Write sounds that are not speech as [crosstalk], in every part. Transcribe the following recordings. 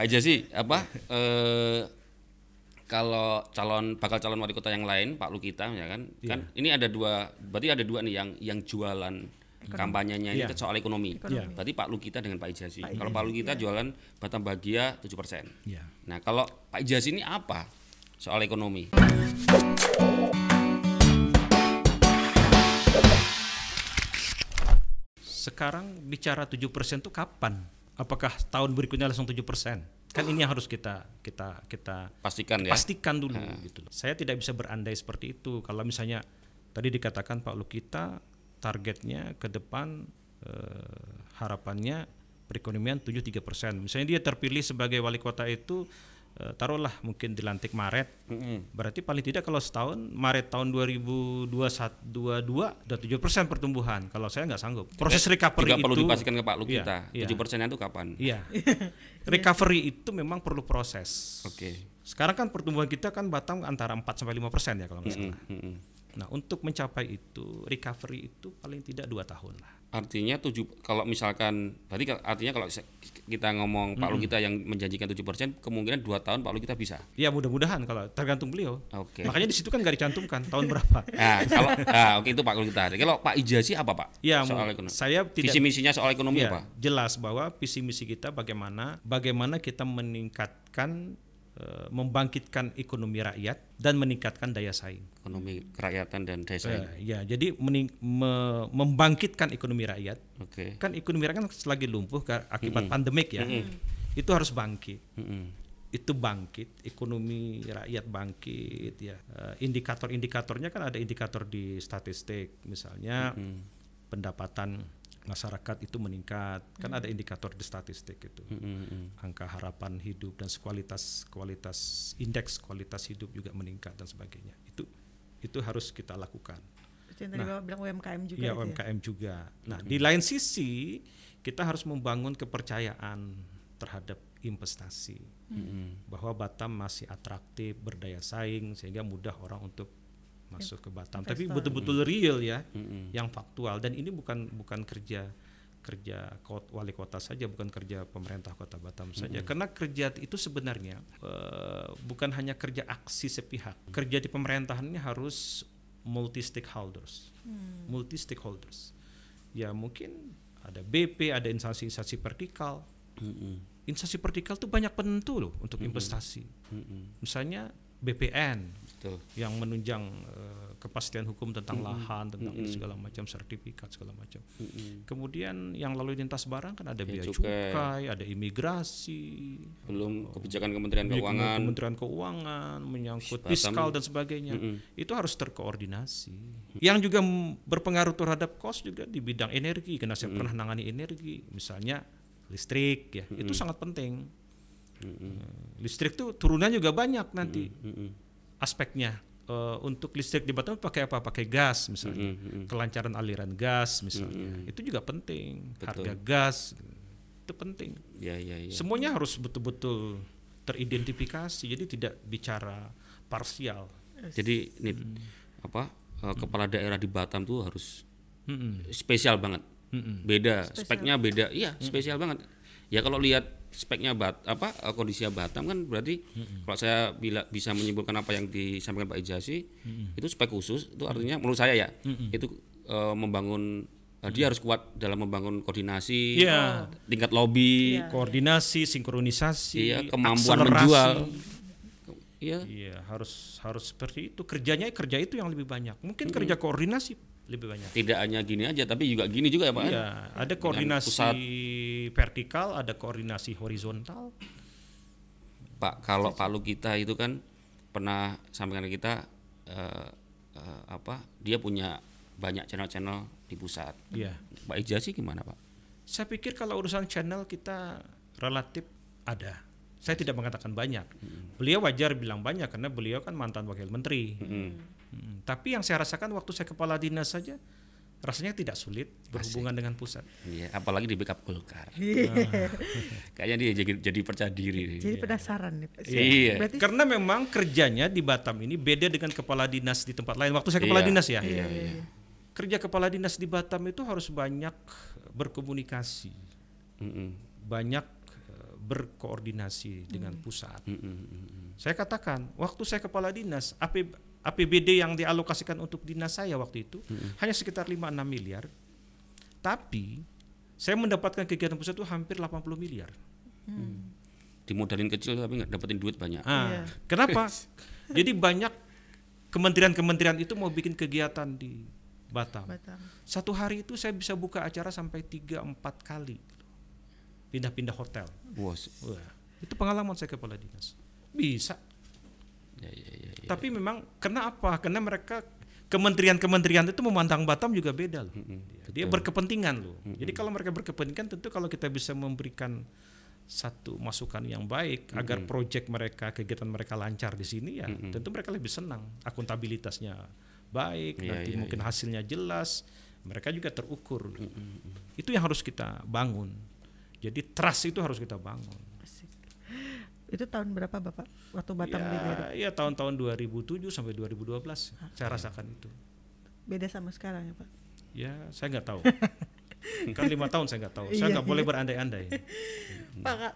Pak Jasi, apa [laughs] eh, kalau calon bakal calon wali kota yang lain, Pak Lukita ya kan, kan ini ada dua, berarti ada dua nih yang yang jualan kampanyenya ini Iya. soal ekonomi. Ekonomi. Berarti Pak Lukita dengan Pak Ijasi. Pak Kalau Pak Lukita jualan Batam Bahagia 7%. Ya. Nah, kalau Pak Ijasi ini apa soal ekonomi? Sekarang bicara 7% itu kapan? Apakah tahun berikutnya langsung 7%? Kan ini yang harus kita kita kita Pastikan ya. pastikan dulu gitu. loh. Saya tidak bisa berandai seperti itu. Kalau misalnya tadi dikatakan Pak Lukita targetnya ke depan eh, harapannya perekonomian 73 persen. Misalnya dia terpilih sebagai wali kota itu eh, taruhlah mungkin dilantik Maret. Berarti paling tidak kalau setahun Maret tahun 2021 22 udah 7 persen pertumbuhan. Kalau saya nggak sanggup. Proses recovery Juga perlu itu dipastikan ke Pak Lukita. Iya, iya. 7% itu kapan? [laughs] Iya. recovery itu memang perlu proses. Oke. Sekarang kan pertumbuhan kita kan Batam antara 4 sampai 5 persen ya kalau nggak salah. Mm-mm. Nah untuk mencapai itu recovery itu paling tidak dua tahun lah. Artinya tujuh kalau misalkan berarti artinya kalau kita ngomong Pak Lukita yang menjanjikan 7% kemungkinan dua tahun Pak Lukita bisa. Ya mudah-mudahan kalau tergantung beliau. Oke. Makanya di situ kan nggak dicantumkan tahun berapa. [laughs] Nah, kalau nah, oke itu Pak Lukita. Kalau Pak Ijasi apa Pak? Ya soal ekonomi. saya tidak Visi misinya soal ekonomi ya, apa? jelas bahwa visi misi kita bagaimana bagaimana kita meningkatkan membangkitkan ekonomi rakyat dan meningkatkan daya saing. Ekonomi kerakyatan dan desa. Eh, ya jadi mening- me- membangkitkan ekonomi rakyat Oke. kan ekonomi rakyat kan selagi lumpuh akibat pandemik ya itu harus bangkit Mm-mm. itu bangkit ekonomi rakyat bangkit ya Eh, indikator-indikatornya kan ada indikator di statistik misalnya pendapatan masyarakat itu meningkat kan ada indikator di statistik itu Mm-mm. angka harapan hidup dan kualitas kualitas indeks kualitas hidup juga meningkat dan sebagainya itu itu harus kita lakukan Itu yang tadi Bapak bilang UMKM juga ya itu ya. UMKM juga. Nah, di lain sisi kita harus membangun kepercayaan terhadap investasi. Bahwa Batam masih atraktif, berdaya saing sehingga mudah orang untuk masuk ke Batam. Tapi investor. betul-betul real ya, yang faktual dan ini bukan bukan kerja kerja kot- wali kota saja, bukan kerja pemerintah kota Batam saja. Karena kerja itu sebenarnya eh, bukan hanya kerja aksi sepihak. Kerja di pemerintahan ini harus multi stakeholders, multi stakeholders. Ya mungkin ada BP, ada instansi-instansi vertikal. Mm-mm. Instansi vertikal itu banyak penentu loh untuk investasi. Mm-mm. Misalnya BPN Betul. yang menunjang eh, kepastian hukum tentang lahan, tentang ini segala macam sertifikat segala macam. Kemudian yang lalu lintas barang kan ada Bea biaya cukai. cukai, ada imigrasi, Belum kebijakan Kementerian Keuangan. Kementerian Keuangan menyangkut Batam. fiskal dan sebagainya. Mm-mm. Itu harus terkoordinasi. Yang juga berpengaruh terhadap cost juga di bidang energi karena saya pernah nangani energi, misalnya listrik ya. Itu sangat penting. Eh, Listrik tuh turunannya juga banyak nanti Mm-mm. aspeknya. Eh, untuk listrik di Batam pakai apa? Pakai gas misalnya. Mm-mm. Kelancaran aliran gas misalnya. Itu juga penting. Betul. Harga gas itu penting. Ya, ya, ya. Semuanya harus betul-betul teridentifikasi. Jadi tidak bicara parsial. Jadi ini apa eh, kepala daerah di Batam tuh harus Mm-mm. spesial banget. Mm-mm. Beda, speknya beda. Iya, spesial banget. Ya kalau lihat speknya bat apa eh, kondisinya Batam kan berarti kalau saya bila bisa menyimpulkan apa yang disampaikan Pak Ijasi itu spek khusus itu artinya menurut saya ya itu eh, membangun eh, dia harus kuat dalam membangun koordinasi Iya. tingkat lobby. Koordinasi, sinkronisasi, iya kemampuan akselerasi. menjual. Iya. Iya, harus harus seperti itu. Kerjanya kerja itu yang lebih banyak. Mungkin kerja koordinasi lebih banyak. tidak hanya gini aja tapi juga gini juga ya Pak Iya, ada koordinasi pusat. vertikal, ada koordinasi horizontal. Pak kalau kalau kita itu kan pernah sampaikan kita eh, eh, apa dia punya banyak channel-channel di pusat. Iya. Pak Ijasi gimana Pak? Saya pikir kalau urusan channel kita relatif ada. Saya tidak mengatakan banyak. Beliau wajar bilang banyak karena beliau kan mantan wakil menteri. Mm, Tapi yang saya rasakan waktu saya kepala dinas saja rasanya tidak sulit berhubungan dengan pusat. Iya, apalagi di backup Golkar. [laughs] Iya. Kayaknya dia jadi, jadi percaya diri. Jadi penasaran nih Pak. Iya. Berarti Karena memang kerjanya di Batam ini beda dengan kepala dinas di tempat lain. Waktu saya kepala Iya, dinas ya. Iya, iya. Kerja kepala dinas di Batam itu harus banyak berkomunikasi, Mm-mm. banyak eh, berkoordinasi dengan pusat. Mm, mm, mm, mm. Saya katakan, waktu saya kepala dinas, AP, APBD yang dialokasikan untuk dinas saya waktu itu hanya sekitar 5-6 miliar. Tapi saya mendapatkan kegiatan pusat itu hampir 80 miliar. dimodalin kecil tapi nggak dapetin duit banyak Ah, Iya. Kenapa? [laughs] Jadi banyak kementerian-kementerian itu mau bikin kegiatan di Batam. Batam. Satu hari itu saya bisa buka acara sampai 3-4 kali. Pindah-pindah hotel. Wah, itu pengalaman saya kepala dinas. Bisa. Ya, ya, ya, ya. Tapi memang kenapa? Karena mereka kementerian-kementerian itu memandang Batam juga beda loh. Dia berkepentingan loh. Jadi kalau mereka berkepentingan tentu kalau kita bisa memberikan satu masukan yang baik agar proyek mereka, kegiatan mereka lancar di sini ya, tentu mereka lebih senang. Akuntabilitasnya baik, Iya, nanti iya, mungkin hasilnya jelas, mereka juga terukur. Itu yang harus kita bangun. Jadi trust itu harus kita bangun. Itu tahun berapa Bapak waktu Batam ya, beda? ya tahun-tahun 2007 sampai 2012 saya rasakan itu. Beda sama sekarang ya Pak. Ya, saya nggak tahu. [laughs] kan lima tahun saya nggak tahu. Saya Iya, nggak boleh iya. berandai-andai. [laughs] Pak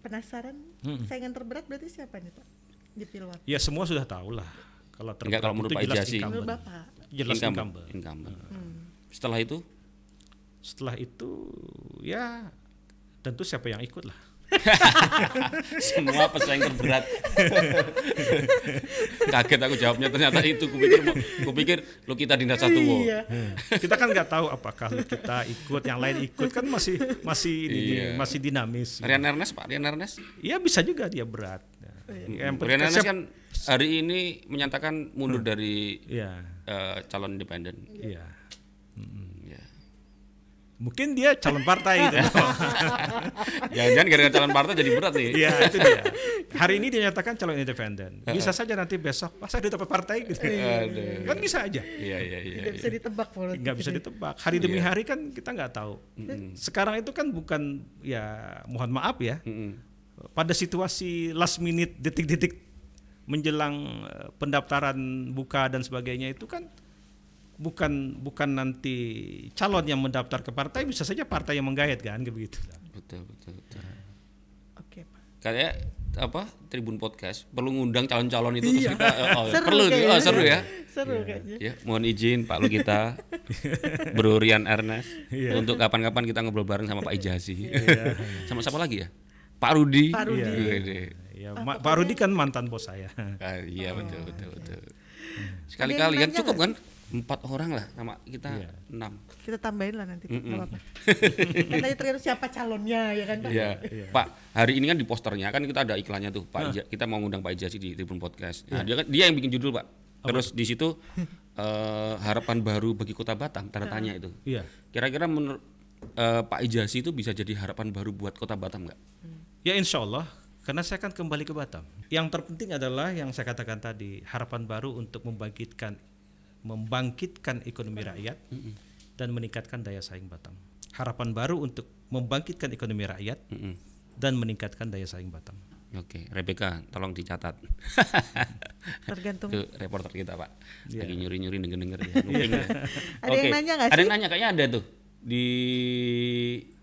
penasaran Mm-mm. saingan terberat berarti siapa nih Pak? Di Pilwak. Ya semua sudah tahu lah. Kalau Enggak, kalau menurut itu Pak jelas incumbent. Menurut Bapak. Jelas Incumbent. incumbent. Incumbent. Hmm. Setelah itu Setelah itu ya tentu siapa yang ikut lah. [laughs] semua pesaing terberat. [laughs] Kaget aku jawabnya ternyata itu. Kupikir kupikir lu kita dinas satu. Iya. [laughs] kita kan nggak tahu apakah kita ikut, yang lain ikut kan masih masih ini Iya. masih dinamis. Rian Ernest Pak Rian Ernest. Ya bisa juga dia berat. Yang penting Rian Ernest kan hari ini menyatakan mundur dari Iya, eh, calon independen. iya. Ya. Mungkin dia calon partai gitu. [laughs] Jangan-jangan gara-gara calon partai jadi berat nih. Iya itu dia. [laughs] Hari ini dia nyatakan calon independen. Bisa saja nanti besok, pas udah dapat partai gitu. Aduh. Kan bisa aja. Iya iya iya. Tidak bisa ditebak politik. Nggak bisa ditebak. Hari demi hari kan kita nggak tahu. Sekarang itu kan bukan ya mohon maaf ya. Pada situasi last minute detik-detik menjelang eh, pendaftaran buka dan sebagainya itu kan bukan bukan nanti calon yang mendaftar ke partai bisa saja partai yang menggayat kan begitu. Betul betul betul. Oke Pak. Kayak apa Tribun Podcast perlu ngundang calon-calon itu terus Iya. kita eh, oh, Seru perlu kayaknya. oh, seru ya. Seru kayaknya. Ya, mohon izin Pak Lukita, [laughs] Bro Rian Ernest, Iya. untuk kapan-kapan kita ngobrol bareng sama Pak Ijasi, sama siapa lagi ya? Pak Rudi. Pak Rudi. Ya, Ma- Pak Rudi kan mantan bos saya. Ah, iya betul betul betul. Ada Sekali-kali kan cukup kan? Empat orang lah sama kita Iya. enam. Kita tambahin lah nanti. Mm-mm. nggak [laughs] apa-apa. kan tadi tergantung siapa calonnya ya kan Pak. Iya. Pak, hari ini kan di posternya kan kita ada iklannya tuh Pak Ija- kita mau ngundang Pak Ijasi di Tribun Podcast. Nah, dia kan dia yang bikin judul, Pak. Terus di situ [laughs] eh, harapan baru bagi Kota Batam tanda tanya itu. Iya. Kira-kira menurut eh, Pak Ijasi itu bisa jadi harapan baru buat Kota Batam nggak? Ya insya Allah, karena saya akan kembali ke Batam. Yang terpenting adalah yang saya katakan tadi, harapan baru untuk membangkitkan membangkitkan ekonomi rakyat dan meningkatkan daya saing Batam. Harapan baru untuk membangkitkan ekonomi rakyat Mm-mm. dan meningkatkan daya saing Batam. Oke, Rebecca, tolong dicatat. [laughs] Tergantung. Itu reporter kita, Pak. Iya. Lagi nyuri-nyuri denger-denger [laughs] ya. Ya. Ada yang Oke. nanya nggak Ada sih? yang nanya kayaknya ada tuh di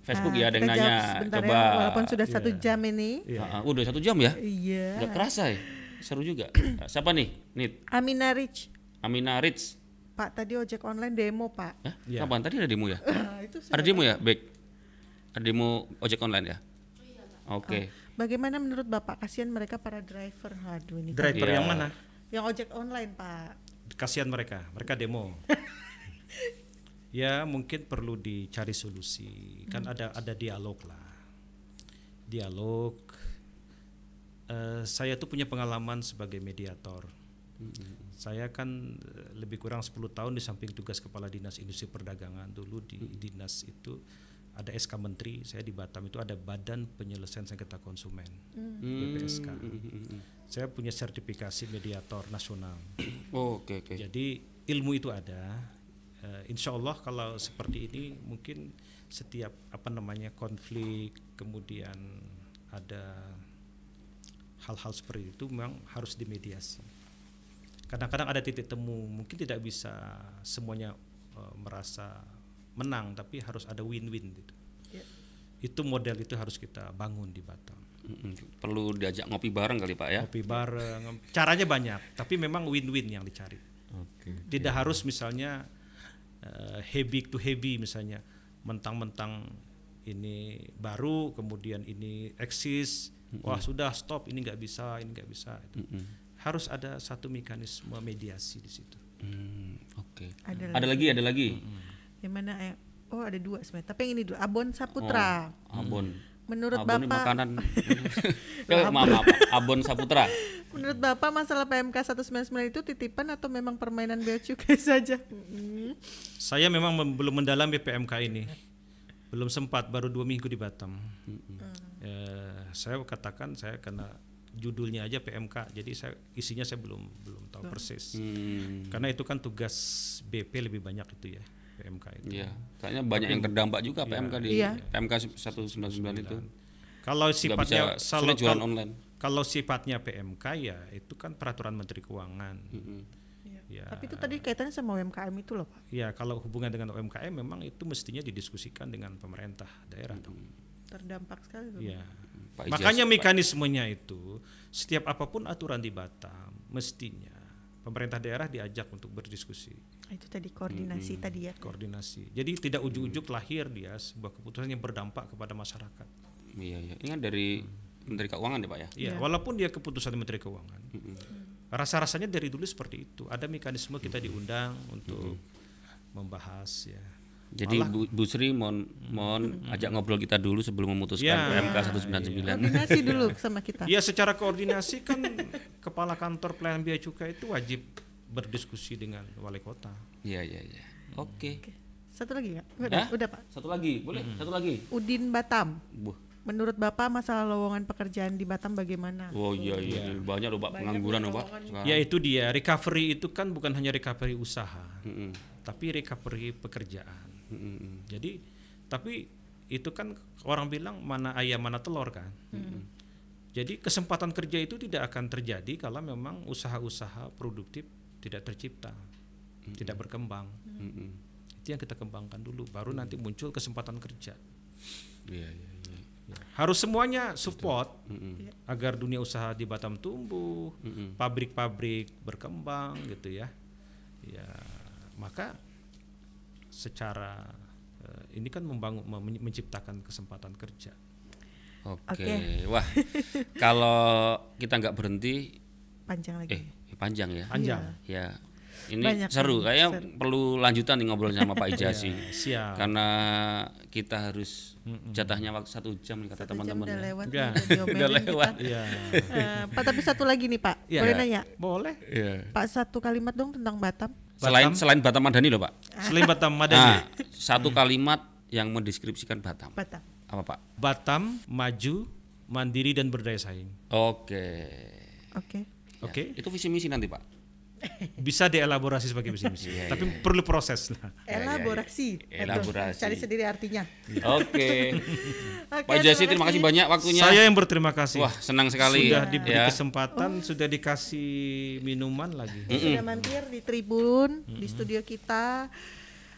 Facebook Ah, ya ada yang nanya. sebentar Coba. ya, walaupun sudah satu jam ini. Ah, ah, udah satu jam ya? Iya. Nggak kerasa ya? Seru juga. Ah, Siapa nih? Nit. Amina Rich. Amina Ritz. Pak tadi ojek online demo Pak. Hah? Iya. Kapan? Tadi ada demo ya? Nah, itu Ada demo ya? Baik. Ada demo ojek online ya? Oke. Bagaimana menurut Bapak kasihan mereka para driver? Aduh ini. Driver Iya. yang mana? yang ojek online Pak. Kasihan mereka, mereka demo. [laughs] ya mungkin perlu dicari solusi. Kan ada ada dialog lah. Dialog. Eh, saya tuh punya pengalaman sebagai mediator. Saya kan eh, lebih kurang 10 tahun di samping tugas kepala dinas industri perdagangan dulu di dinas itu ada SK menteri, saya di Batam itu ada Badan Penyelesaian Sengketa Konsumen BPSK. Saya punya sertifikasi mediator nasional. [clears throat] Oh, Oke, oke. Jadi ilmu itu ada. Eh, insya Allah kalau seperti ini mungkin setiap apa namanya konflik kemudian ada hal-hal seperti itu memang harus dimediasi. Kadang-kadang ada titik temu, mungkin tidak bisa semuanya eh, merasa menang, tapi harus ada win-win gitu. Ya. Itu model itu harus kita bangun di Batam. Mm-mm. Perlu diajak ngopi bareng kali Pak ya. kopi bareng. Caranya banyak, tapi memang win-win yang dicari. Oke. Tidak harus misalnya eh, heavy to heavy misalnya mentang-mentang ini baru kemudian ini eksis wah sudah stop ini nggak bisa ini nggak bisa Itu. Harus ada satu mekanisme mediasi di situ Hmm, Oke. Ada Ada lagi, ada lagi. Yang mana eh, oh ada dua sebenarnya. Tapi yang ini dulu Abon Saputra. Abon. Menurut Abon Bapak makanan. [laughs] Eh, maaf, maaf, Abon Saputra. Menurut Bapak masalah PMK 199 itu titipan atau memang permainan bea cukai [laughs] saja? Saya memang mem- belum mendalami PMK ini belum sempat baru dua minggu di Batam Eh, saya katakan saya karena judulnya aja PMK jadi saya isinya saya belum belum tahu persis. Hmm, karena itu kan tugas BP lebih banyak itu ya PMK itu. Iya, kayaknya banyak yang terdampak juga PMK di Iya. PMK 199 itu. kalau sifatnya kalau, jualan kalau- online. kalau sifatnya PMK ya itu kan peraturan Menteri Keuangan. Mm-mm. ya. Tapi itu tadi kaitannya sama UMKM itu loh Pak. ya kalau hubungan dengan UMKM memang itu mestinya didiskusikan dengan pemerintah daerah dong. Terdampak sekali loh. ya Pak Ijaz, makanya mekanismenya itu setiap apa pun aturan di Batam mestinya pemerintah daerah diajak untuk berdiskusi. Ah, Itu tadi koordinasi tadi ya. koordinasi. Jadi tidak ujuk-ujuk lahir dia sebuah keputusan yang berdampak kepada masyarakat. Iya, iya. Ini kan dari Menteri Keuangan ya, Pak ya. Ya, walaupun dia keputusan Menteri Keuangan, rasa-rasanya dari dulu seperti itu. Ada mekanisme kita diundang untuk membahas ya. Jadi Bu, Bu Sri mohon mohon ajak ngobrol kita dulu sebelum memutuskan Ya. PMK 199. Koordinasi dulu sama kita. Ya secara koordinasi kan kepala kantor pelayanan biaya cukai itu wajib berdiskusi dengan wali kota. Iya, iya, iya. Oke. Oke. Satu lagi nggak? Udah, udah Pak. Satu lagi, boleh? Satu lagi. Udin Batam. Buh. Menurut Bapak masalah lowongan pekerjaan di Batam bagaimana? Oh iya iya, ini banyak loh Pak pengangguran loh Pak. Ya itu dia recovery itu kan bukan hanya recovery usaha, Mm-mm. tapi recovery pekerjaan. Mm-mm. Jadi tapi itu kan orang bilang mana ayam mana telur kan. Jadi kesempatan kerja itu tidak akan terjadi kalau memang usaha-usaha produktif tidak tercipta, tidak berkembang. Mm-mm. Itu yang kita kembangkan dulu, baru nanti muncul kesempatan kerja. Iya iya iya. Ya. Harus semuanya support Mm-mm. agar dunia usaha di Batam tumbuh, pabrik-pabrik berkembang gitu ya. Ya, maka secara eh, ini kan membangun mem- menciptakan kesempatan kerja. Oke. Oke. Wah. kalau kita nggak berhenti Panjang lagi. eh panjang ya. Panjang. Ya. Ini Banyak seru kayaknya seru. perlu lanjutan nih ngobrol sama Pak [laughs] Ijasi. Siap. Karena kita harus jatahnya waktu satu jam nih kata teman-teman. udah ya. lewat, Ya, udah udah lewat. Iya. Eh, Pak tapi satu lagi nih Pak, Iya. boleh nanya? Boleh. Iya. Pak satu kalimat dong tentang Batam. Selain selain Batam Madani loh Pak. Selain Batam Madani, Nah, satu kalimat yang mendeskripsikan Batam. Batam. Apa Pak? Batam maju, mandiri dan berdaya saing. Oke. Oke. Oke. Itu visi misi nanti Pak. Bisa dielaborasi sebagai visi misi, tapi perlu proses lah. Elaborasi. iya. Aduh, Elaborasi. Cari sendiri artinya. Oke. [laughs] Oke, Pak Ijasi terima kasih banyak waktunya. Saya yang berterima kasih. Wah, senang sekali. sudah diberi ya. kesempatan, sudah dikasih minuman lagi. Sudah mampir di Tribun, di studio kita.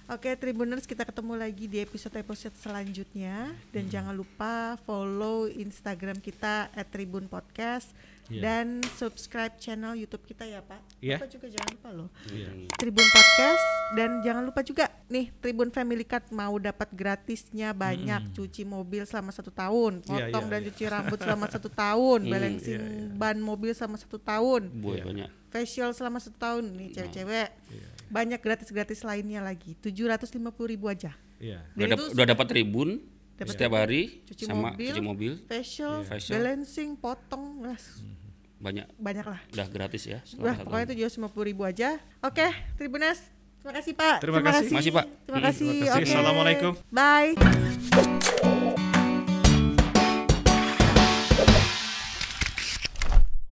Oke, Tribuners kita ketemu lagi di episode-episode selanjutnya dan jangan lupa follow Instagram kita @tribun podcast Iya. dan subscribe channel YouTube kita ya, Pak. Iya. Bapak juga jangan lupa loh. Iya. Tribun Podcast dan jangan lupa juga nih Tribun Family Card mau dapat gratisnya banyak cuci mobil selama satu tahun, Iya, potong iya, dan iya. cuci rambut selama satu tahun, Hmm, [laughs] balancing ban mobil selama satu tahun, Buat banyak. Facial selama satu tahun nih cewek-cewek, banyak gratis-gratis lainnya lagi, tujuh ratus lima puluh ribu aja. Iya. Udah, dap- itu udah dapat tribun Dapat setiap hari cuci sama mobil, cuci mobil facial, Facial. balancing, potong, lah, banyak banyak lah. udah gratis ya. satu pokoknya tujuh ratus lima puluh ribu aja. Oke, Tribunas, terima kasih Pak. Terima kasih. Makasih, Pak. Terima kasih. terima kasih. Oke. Assalamualaikum. Bye.